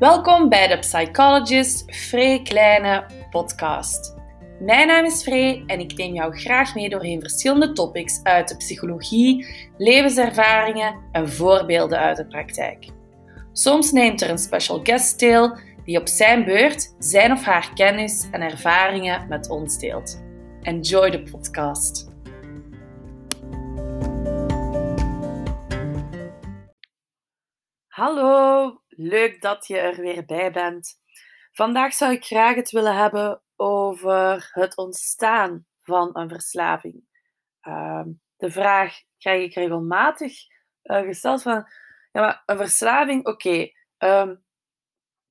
Welkom bij de Psychologist Free Kleine podcast. Mijn naam is Free en ik neem jou graag mee doorheen verschillende topics uit de psychologie, levenservaringen en voorbeelden uit de praktijk. Soms neemt er een special guest deel die op zijn beurt zijn of haar kennis en ervaringen met ons deelt. Enjoy de podcast. Hallo, leuk dat je er weer bij bent. Vandaag zou ik graag het willen hebben over het ontstaan van een verslaving. Ehm, de vraag krijg ik regelmatig uh, gesteld van, ja, een verslaving, oké, ehm,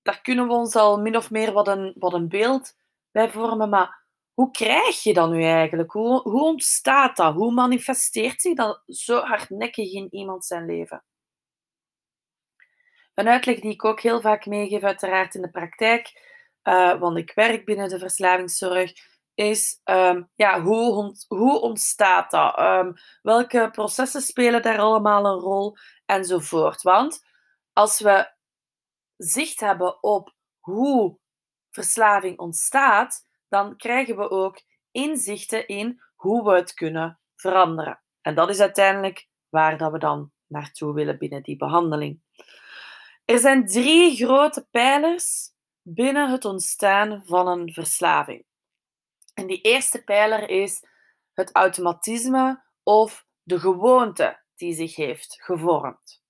daar kunnen we ons al min of meer wat een, wat een beeld bij vormen, maar hoe krijg je dat nu eigenlijk? Hoe, hoe ontstaat dat? Hoe manifesteert zich dat zo hardnekkig in iemand zijn leven? Een uitleg die ik ook heel vaak meegeef, uiteraard in de praktijk, uh, want ik werk binnen de verslavingszorg, is um, ja, hoe, hoe ontstaat dat? Um, welke processen spelen daar allemaal een rol? Enzovoort. Want als we zicht hebben op hoe verslaving ontstaat, dan krijgen we ook inzichten in hoe we het kunnen veranderen. En dat is uiteindelijk waar dat we dan naartoe willen binnen die behandeling. Er zijn drie grote pijlers binnen het ontstaan van een verslaving. En die eerste pijler is het automatisme of de gewoonte die zich heeft gevormd.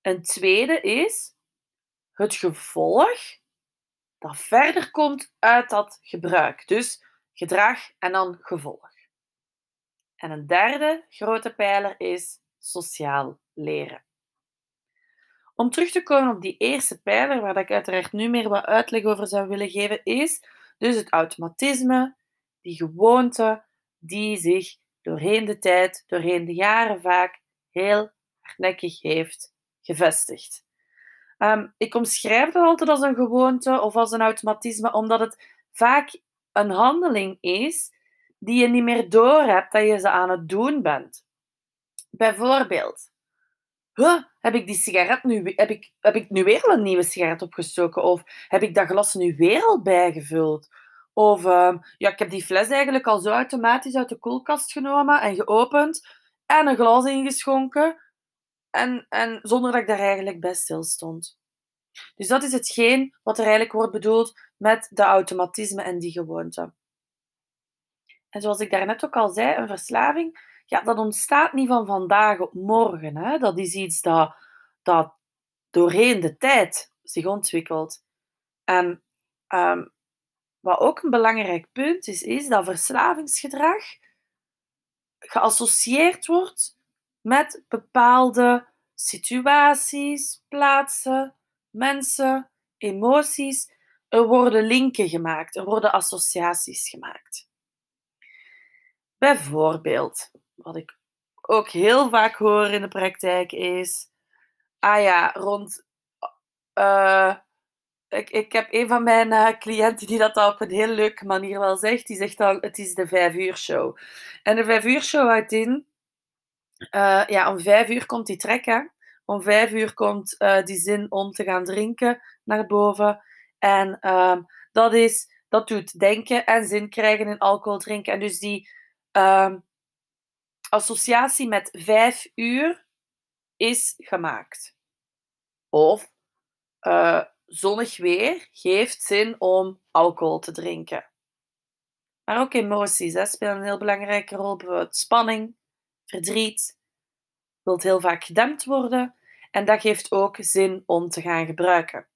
Een tweede is het gevolg dat verder komt uit dat gebruik. Dus gedrag en dan gevolg. En een derde grote pijler is sociaal leren. Om terug te komen op die eerste pijler, waar ik uiteraard nu meer wat uitleg over zou willen geven, is dus het automatisme, die gewoonte die zich doorheen de tijd, doorheen de jaren vaak heel hardnekkig heeft gevestigd. Ehm, ik omschrijf dat altijd als een gewoonte of als een automatisme, omdat het vaak een handeling is die je niet meer doorhebt dat je ze aan het doen bent. Bijvoorbeeld, heb ik die sigaret nu, heb ik, heb ik nu weer al een nieuwe sigaret opgestoken? Of heb ik dat glas nu weer al bijgevuld? Of uh, ja, ik heb die fles eigenlijk al zo automatisch uit de koelkast genomen en geopend en een glas ingeschonken. En, en zonder dat ik daar eigenlijk bij stil stond. Dus dat is hetgeen wat er eigenlijk wordt bedoeld met de automatisme en die gewoonte. En zoals ik daarnet ook al zei, een verslaving ja, dat ontstaat niet van vandaag op morgen. Hè? Dat is iets dat, dat doorheen de tijd zich ontwikkelt. En ehm, wat ook een belangrijk punt is, is dat verslavingsgedrag geassocieerd wordt met bepaalde situaties, plaatsen, mensen, emoties. Er worden linken gemaakt, er worden associaties gemaakt. Bijvoorbeeld, wat ik ook heel vaak hoor in de praktijk is, ah ja, rond. Uh, ik, ik heb een van mijn uh, cliënten die dat op een heel leuke manier wel zegt. Die zegt dan, het is de vijf uur show. En de vijf uur show houdt in, uh, ja, om vijf uur komt die trek, Om vijf uur komt die zin om te gaan drinken naar boven. En ehm, dat, is, dat doet denken en zin krijgen in alcohol drinken. En dus die... Ehm, associatie met vijf uur is gemaakt. Of uh, zonnig weer geeft zin om alcohol te drinken. Maar ook emoties hè, spelen een heel belangrijke rol. Bijvoorbeeld spanning, verdriet, wilt heel vaak gedempt worden. En dat geeft ook zin om te gaan gebruiken.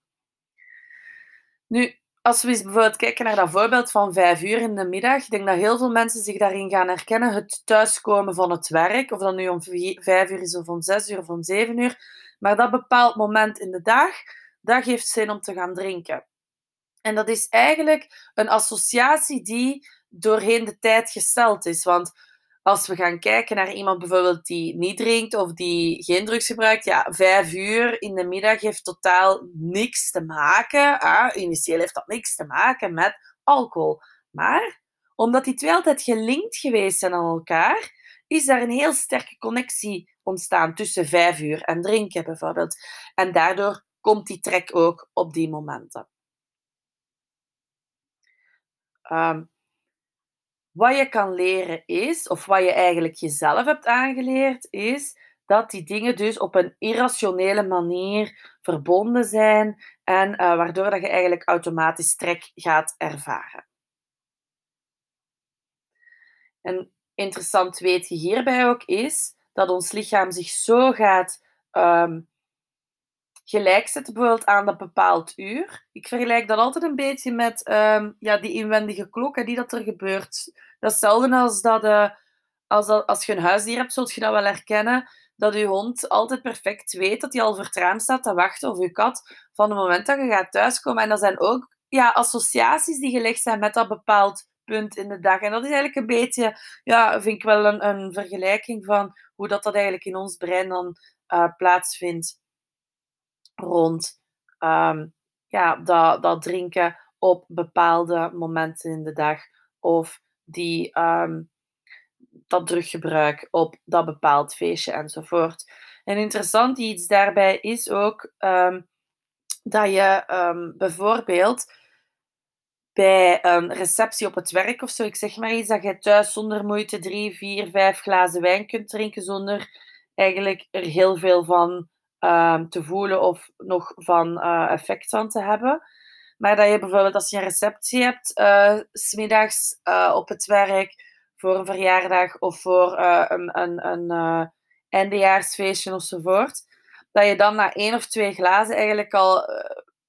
Nu, als we bijvoorbeeld kijken naar dat voorbeeld van vijf uur in de middag, ik denk dat heel veel mensen zich daarin gaan herkennen. Het thuiskomen van het werk, of dat nu om vijf uur is of om zes uur of om zeven uur. Maar dat bepaald moment in de dag, dat geeft zin om te gaan drinken. En dat is eigenlijk een associatie die doorheen de tijd gesteld is. Want als we gaan kijken naar iemand bijvoorbeeld die niet drinkt of die geen drugs gebruikt, ja, vijf uur in de middag heeft totaal niks te maken. Ah, initieel heeft dat niks te maken met alcohol. Maar omdat die twee altijd gelinkt geweest zijn aan elkaar, is daar een heel sterke connectie ontstaan tussen vijf uur en drinken bijvoorbeeld. En daardoor komt die trek ook op die momenten. Ehm, wat je kan leren is, of wat je eigenlijk jezelf hebt aangeleerd, is dat die dingen dus op een irrationele manier verbonden zijn en uh, waardoor dat je eigenlijk automatisch trek gaat ervaren. En interessant weet je hierbij ook is dat ons lichaam zich zo gaat um, gelijk zetten, bijvoorbeeld aan dat bepaald uur. Ik vergelijk dat altijd een beetje met um, ja, die inwendige klok, hè, die dat er gebeurt. Dat is hetzelfde als dat, uh, als, als je een huisdier hebt, zult je dat wel herkennen dat je hond altijd perfect weet dat hij al raam staat te wachten, of je kat, van het moment dat je gaat thuiskomen. En dat zijn ook ja, associaties die gelegd zijn met dat bepaald punt in de dag. En dat is eigenlijk een beetje, ja, vind ik wel een, een vergelijking van hoe dat, dat eigenlijk in ons brein dan uh, plaatsvindt rond um, ja, dat, dat drinken op bepaalde momenten in de dag. Of die um, dat druggebruik op dat bepaald feestje enzovoort. En interessant iets daarbij is ook um, dat je um, bijvoorbeeld bij een receptie op het werk of zo, ik zeg maar iets, dat je thuis zonder moeite drie, vier, vijf glazen wijn kunt drinken zonder eigenlijk er heel veel van te voelen of nog van uh, effect van te hebben. Maar dat je bijvoorbeeld als je een receptie hebt, uh, smiddags uh, op het werk, voor een verjaardag of voor uh, een, een, een eindejaarsfeestje enzovoort, dat je dan na één of twee glazen eigenlijk al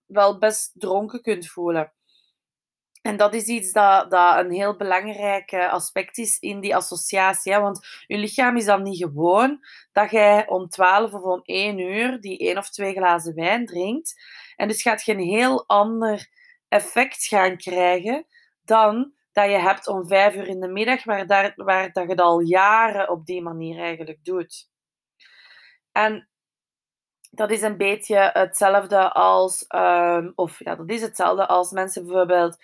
wel best dronken kunt voelen. En dat is iets dat, dat een heel belangrijk aspect is in die associatie. Want je lichaam is dan niet gewoon dat jij om 12 of om 1 uur die één of twee glazen wijn drinkt. En dus gaat je een heel ander effect gaan krijgen dan dat je hebt om vijf uur in de middag, waar, daar, waar dat je het al jaren op die manier eigenlijk doet. En dat is een beetje hetzelfde als, um, of ja, dat is hetzelfde als mensen bijvoorbeeld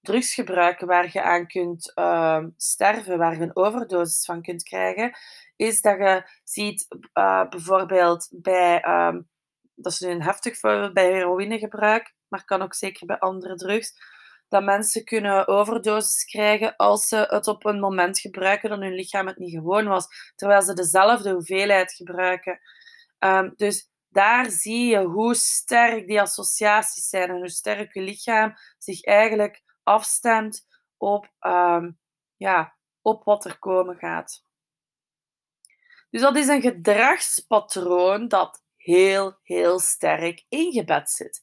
drugs gebruiken waar je aan kunt um, sterven, waar je een overdosis van kunt krijgen, is dat je ziet uh, bijvoorbeeld bij, dat is nu een heftig voorbeeld, bij heroïnegebruik, maar kan ook zeker bij andere drugs, dat mensen kunnen overdoses krijgen als ze het op een moment gebruiken dat hun lichaam het niet gewoon was, terwijl ze dezelfde hoeveelheid gebruiken. Um, dus daar zie je hoe sterk die associaties zijn en hoe sterk je lichaam zich eigenlijk afstemt op, um, ja, op wat er komen gaat. Dus dat is een gedragspatroon dat heel, heel sterk ingebed zit.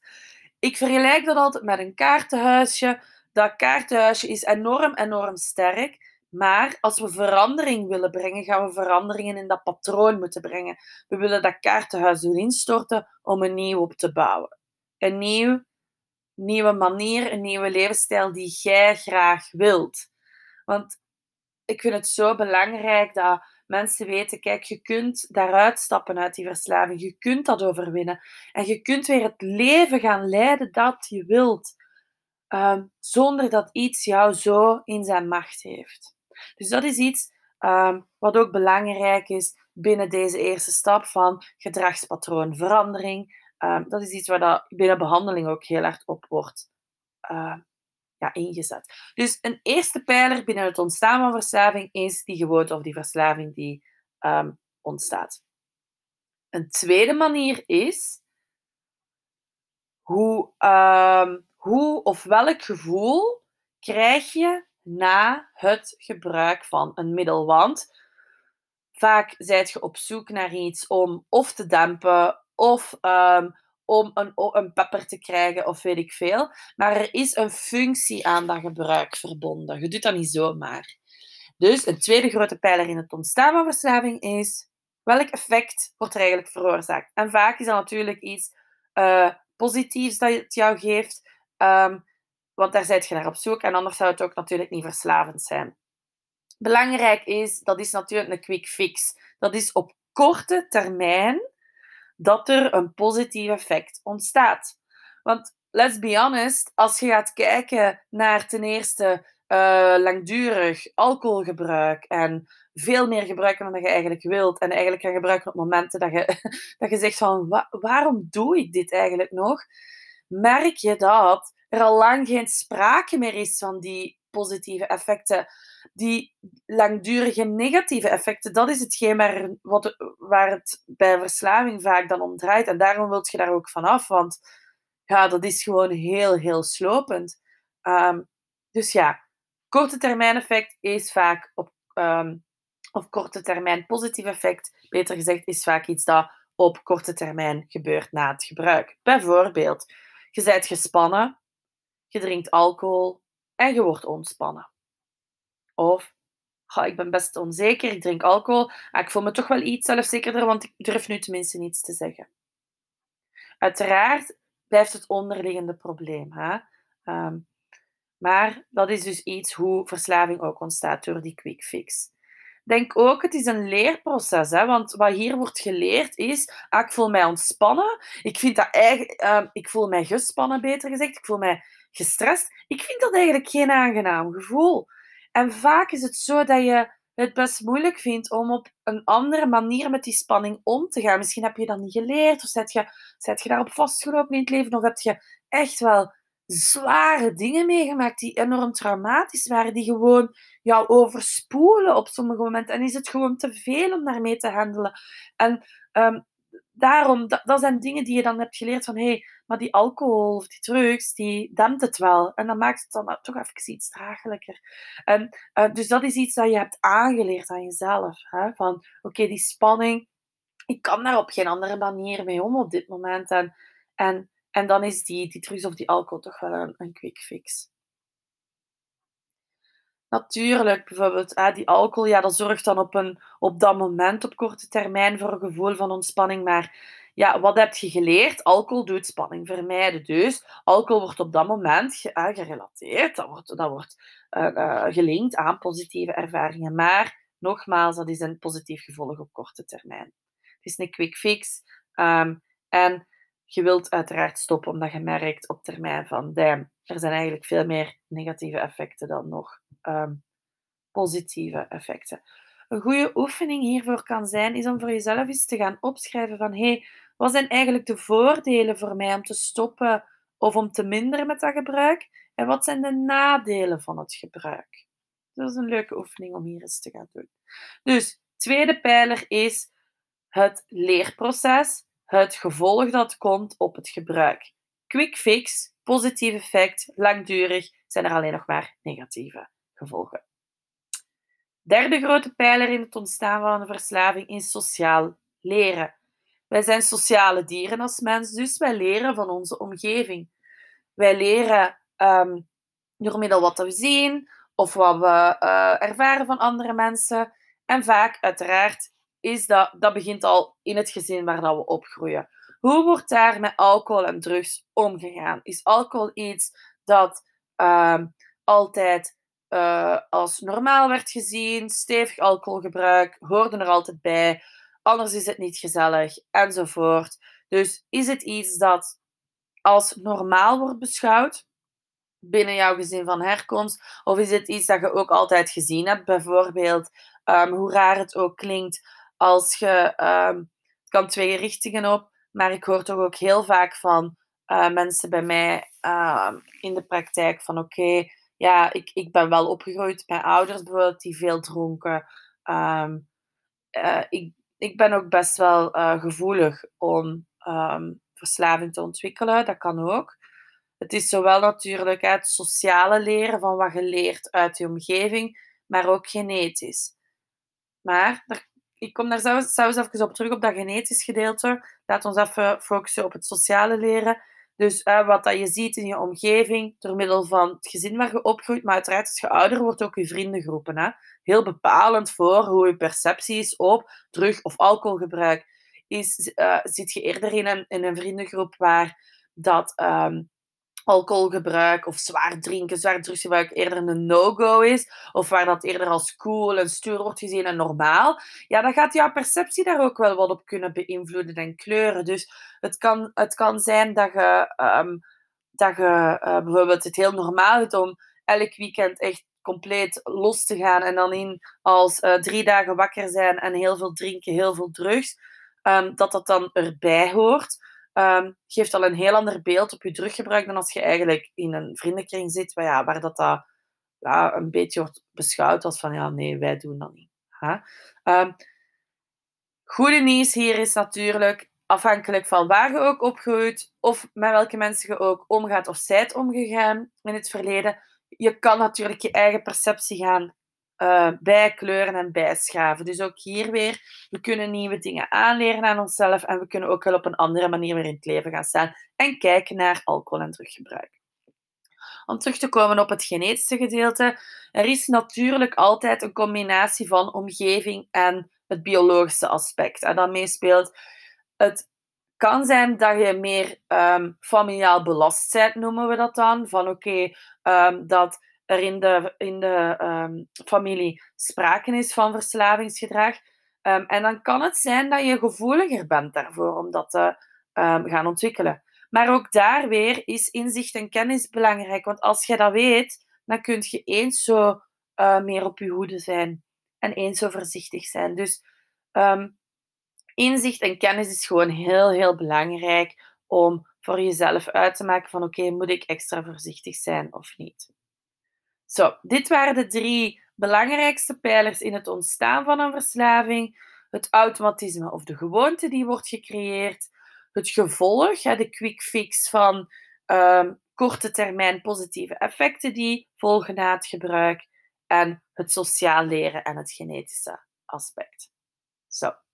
Ik vergelijk dat altijd met een kaartenhuisje. Dat kaartenhuisje is enorm, enorm sterk. Maar als we verandering willen brengen, gaan we veranderingen in dat patroon moeten brengen. We willen dat kaartenhuis doen instorten om een nieuw op te bouwen. Een nieuw, nieuwe manier, een nieuwe levensstijl die jij graag wilt. Want ik vind het zo belangrijk dat mensen weten, kijk, je kunt daaruit stappen uit die verslaving. Je kunt dat overwinnen. En je kunt weer het leven gaan leiden dat je wilt. Um, zonder dat iets jou zo in zijn macht heeft. Dus dat is iets um, wat ook belangrijk is binnen deze eerste stap van gedragspatroonverandering. Um, dat is iets waar dat binnen behandeling ook heel erg op wordt uh, ja, ingezet. Dus een eerste pijler binnen het ontstaan van verslaving is die gewoonte of die verslaving die um, ontstaat. Een tweede manier is hoe, hoe of welk gevoel krijg je na het gebruik van een middel. Want vaak zijt je op zoek naar iets om of te dempen of um, om een, een pepper te krijgen of weet ik veel. Maar er is een functie aan dat gebruik verbonden. Je doet dat niet zomaar. Dus een tweede grote pijler in het ontstaan van verslaving is welk effect wordt er eigenlijk veroorzaakt. En vaak is dat natuurlijk iets uh, positiefs dat het jou geeft, um, want daar zijt je naar op zoek en anders zou het ook natuurlijk niet verslavend zijn. Belangrijk is, dat is natuurlijk een quick fix. Dat is op korte termijn dat er een positief effect ontstaat. Want let's be honest, als je gaat kijken naar ten eerste uh, langdurig alcoholgebruik en veel meer gebruiken dan je eigenlijk wilt. En eigenlijk gaan gebruiken op momenten dat je, dat je zegt van, waarom doe ik dit eigenlijk nog? Merk je dat er al lang geen sprake meer is van die positieve effecten. Die langdurige negatieve effecten, dat is hetgeen waar, wat, waar het bij verslaving vaak dan om draait. En daarom wilt je daar ook vanaf, want ja, dat is gewoon heel, heel slopend. Ehm, dus ja, korte termijn effect is vaak op, um, of korte termijn positief effect, beter gezegd, is vaak iets dat op korte termijn gebeurt na het gebruik. Bijvoorbeeld, je bent gespannen, je drinkt alcohol en je wordt ontspannen. Of, ik ben best onzeker, ik drink alcohol, maar ik voel me toch wel iets zelfzekerder, want ik durf nu tenminste niets te zeggen. Uiteraard blijft het onderliggende probleem. Hè? Ehm, maar dat is dus iets hoe verslaving ook ontstaat door die quick fix. Denk ook, het is een leerproces. Hè? Want wat hier wordt geleerd is, ah, ik voel mij ontspannen. Ik, vind dat eigenlijk, uh, ik voel mij gespannen, beter gezegd. Ik voel mij gestrest. Ik vind dat eigenlijk geen aangenaam gevoel. En vaak is het zo dat je het best moeilijk vindt om op een andere manier met die spanning om te gaan. Misschien heb je dat niet geleerd, of zet je, zet je daarop vastgelopen in het leven, of heb je echt wel zware dingen meegemaakt die enorm traumatisch waren, die gewoon jou overspoelen op sommige momenten. En is het gewoon te veel om daarmee te handelen. En um, daarom, dat, dat, zijn dingen die je dan hebt geleerd van, hé, hey, maar die alcohol of die drugs, die dempt het wel. En dan maakt het dan toch even iets draaglijker. En, uh, dus dat is iets dat je hebt aangeleerd aan jezelf. Hè? Van, oké, die spanning, ik kan daar op geen andere manier mee om op dit moment. En, en, en dan is die, die drugs of die alcohol toch wel een, een quick fix. Natuurlijk, bijvoorbeeld, ah, die alcohol, ja, dat zorgt dan op, een, op dat moment, op korte termijn, voor een gevoel van ontspanning. Maar ja, wat heb je geleerd? Alcohol doet spanning vermijden. Dus alcohol wordt op dat moment uh, gerelateerd, dat wordt, dat wordt uh, uh, gelinkt aan positieve ervaringen. Maar nogmaals, dat is een positief gevolg op korte termijn. Het is een quick fix. Um, en je wilt uiteraard stoppen omdat je merkt op termijn van, damn, er zijn eigenlijk veel meer negatieve effecten dan nog um, positieve effecten. Een goede oefening hiervoor kan zijn, is om voor jezelf eens te gaan opschrijven van, hey, wat zijn eigenlijk de voordelen voor mij om te stoppen of om te minderen met dat gebruik? En wat zijn de nadelen van het gebruik? Dat is een leuke oefening om hier eens te gaan doen. Dus, tweede pijler is het leerproces, het gevolg dat komt op het gebruik. Quick fix, positief effect, langdurig, zijn er alleen nog maar negatieve gevolgen. Derde grote pijler in het ontstaan van een verslaving is sociaal leren. Wij zijn sociale dieren als mens, dus wij leren van onze omgeving. Wij leren um, door middel wat we zien of wat we uh, ervaren van andere mensen. En vaak, uiteraard, is dat, dat begint al in het gezin waar dat we opgroeien. Hoe wordt daar met alcohol en drugs omgegaan? Is alcohol iets dat um, altijd uh, als normaal werd gezien? Stevig alcoholgebruik hoorde er altijd bij anders is het niet gezellig, enzovoort. Dus is het iets dat als normaal wordt beschouwd binnen jouw gezin van herkomst? Of is het iets dat je ook altijd gezien hebt? Bijvoorbeeld, um, hoe raar het ook klinkt, als je. Um, het kan twee richtingen op, maar ik hoor toch ook heel vaak van uh, mensen bij mij uh, in de praktijk van oké, ja, ik, ik ben wel opgegroeid met ouders bijvoorbeeld die veel dronken. Um, uh, ik ik ben ook best wel uh, gevoelig om verslaving te ontwikkelen. Dat kan ook. Het is zowel natuurlijk het sociale leren van wat je leert uit je omgeving, maar ook genetisch. Maar ik kom daar zelfs, zelfs even op terug, op dat genetisch gedeelte. Laat ons even focussen op het sociale leren. Dus uh, wat dat je ziet in je omgeving, door middel van het gezin waar je opgroeit, maar uiteraard als je ouder wordt ook je vriendengroepen. Hè? Heel bepalend voor hoe je perceptie is op drug- of alcoholgebruik. Is, uh, zit je eerder in een, een vriendengroep waar dat um, alcoholgebruik of zwaar drinken, zwaar drugsgebruik eerder een no-go is, of waar dat eerder als cool en stuur wordt gezien en normaal, ja, dan gaat jouw perceptie daar ook wel wat op kunnen beïnvloeden en kleuren. Dus het kan, het kan zijn dat je, um, dat je uh, bijvoorbeeld het heel normaal vindt om elk weekend echt compleet los te gaan en dan in als uh, drie dagen wakker zijn en heel veel drinken, heel veel drugs, um, dat dat dan erbij hoort. Um, geeft al een heel ander beeld op je druggebruik dan als je eigenlijk in een vriendenkring zit, waar, ja, waar dat, dat een beetje wordt beschouwd als van ja, nee, wij doen dat niet. Um, goede nieuws hier is natuurlijk, afhankelijk van waar je ook opgroeit, of met welke mensen je ook omgaat of zijt omgegaan in het verleden, je kan natuurlijk je eigen perceptie gaan uh, bijkleuren en bijschaven. Dus ook hier weer, we kunnen nieuwe dingen aanleren aan onszelf en we kunnen ook wel op een andere manier weer in het leven gaan staan en kijken naar alcohol en druggebruik. Om terug te komen op het genetische gedeelte, er is natuurlijk altijd een combinatie van omgeving en het biologische aspect. En dat meespeelt. Het kan zijn dat je meer um, familiaal belast bent, noemen we dat dan. Van oké, um, dat er in de, in de um, familie sprake is van verslavingsgedrag. Um, en dan kan het zijn dat je gevoeliger bent daarvoor om dat te um, gaan ontwikkelen. Maar ook daar weer is inzicht en kennis belangrijk. Want als je dat weet, dan kun je eens zo uh, meer op je hoede zijn. En eens zo voorzichtig zijn. Dus inzicht en kennis is gewoon heel, heel belangrijk om voor jezelf uit te maken van oké, moet ik extra voorzichtig zijn of niet? Zo, dit waren de drie belangrijkste pijlers in het ontstaan van een verslaving. Het automatisme of de gewoonte die wordt gecreëerd. Het gevolg, de quick fix van um, korte termijn positieve effecten die volgen na het gebruik. En het sociaal leren en het genetische aspect. Zo.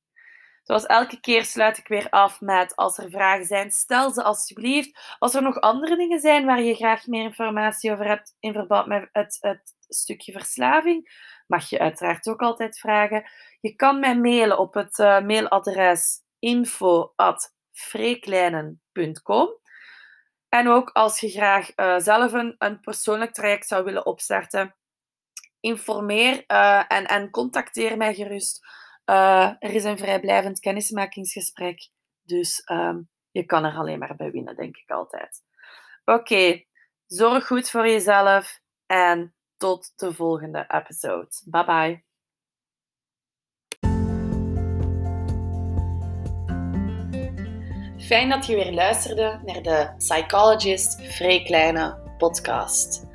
Zoals elke keer sluit ik weer af met als er vragen zijn, stel ze alsjeblieft. Als er nog andere dingen zijn waar je graag meer informatie over hebt in verband met het, het stukje verslaving, mag je uiteraard ook altijd vragen. Je kan mij mailen op het uh, mailadres info.freekleinen.com. En ook als je graag uh, zelf een, een persoonlijk traject zou willen opstarten, informeer uh, en, en contacteer mij gerust. Uh, er is een vrijblijvend kennismakingsgesprek, dus um, je kan er alleen maar bij winnen, denk ik altijd. Oké, zorg goed voor jezelf en tot de volgende episode. Bye bye. Fijn dat je weer luisterde naar de Psychologist Vrij Kleine podcast.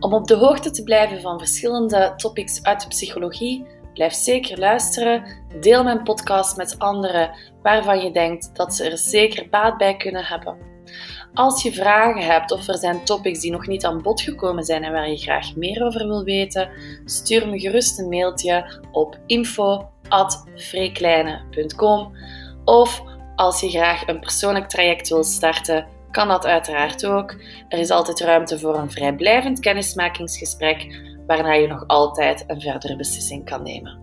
Om op de hoogte te blijven van verschillende topics uit de psychologie Blijf zeker luisteren. Deel mijn podcast met anderen waarvan je denkt dat ze er zeker baat bij kunnen hebben. Als je vragen hebt of er zijn topics die nog niet aan bod gekomen zijn en waar je graag meer over wil weten, stuur me gerust een mailtje op info.freekleine.com of als je graag een persoonlijk traject wilt starten, kan dat uiteraard ook. Er is altijd ruimte voor een vrijblijvend kennismakingsgesprek waarna je nog altijd een verdere beslissing kan nemen.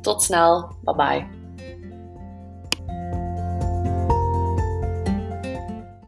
Tot snel, bye bye.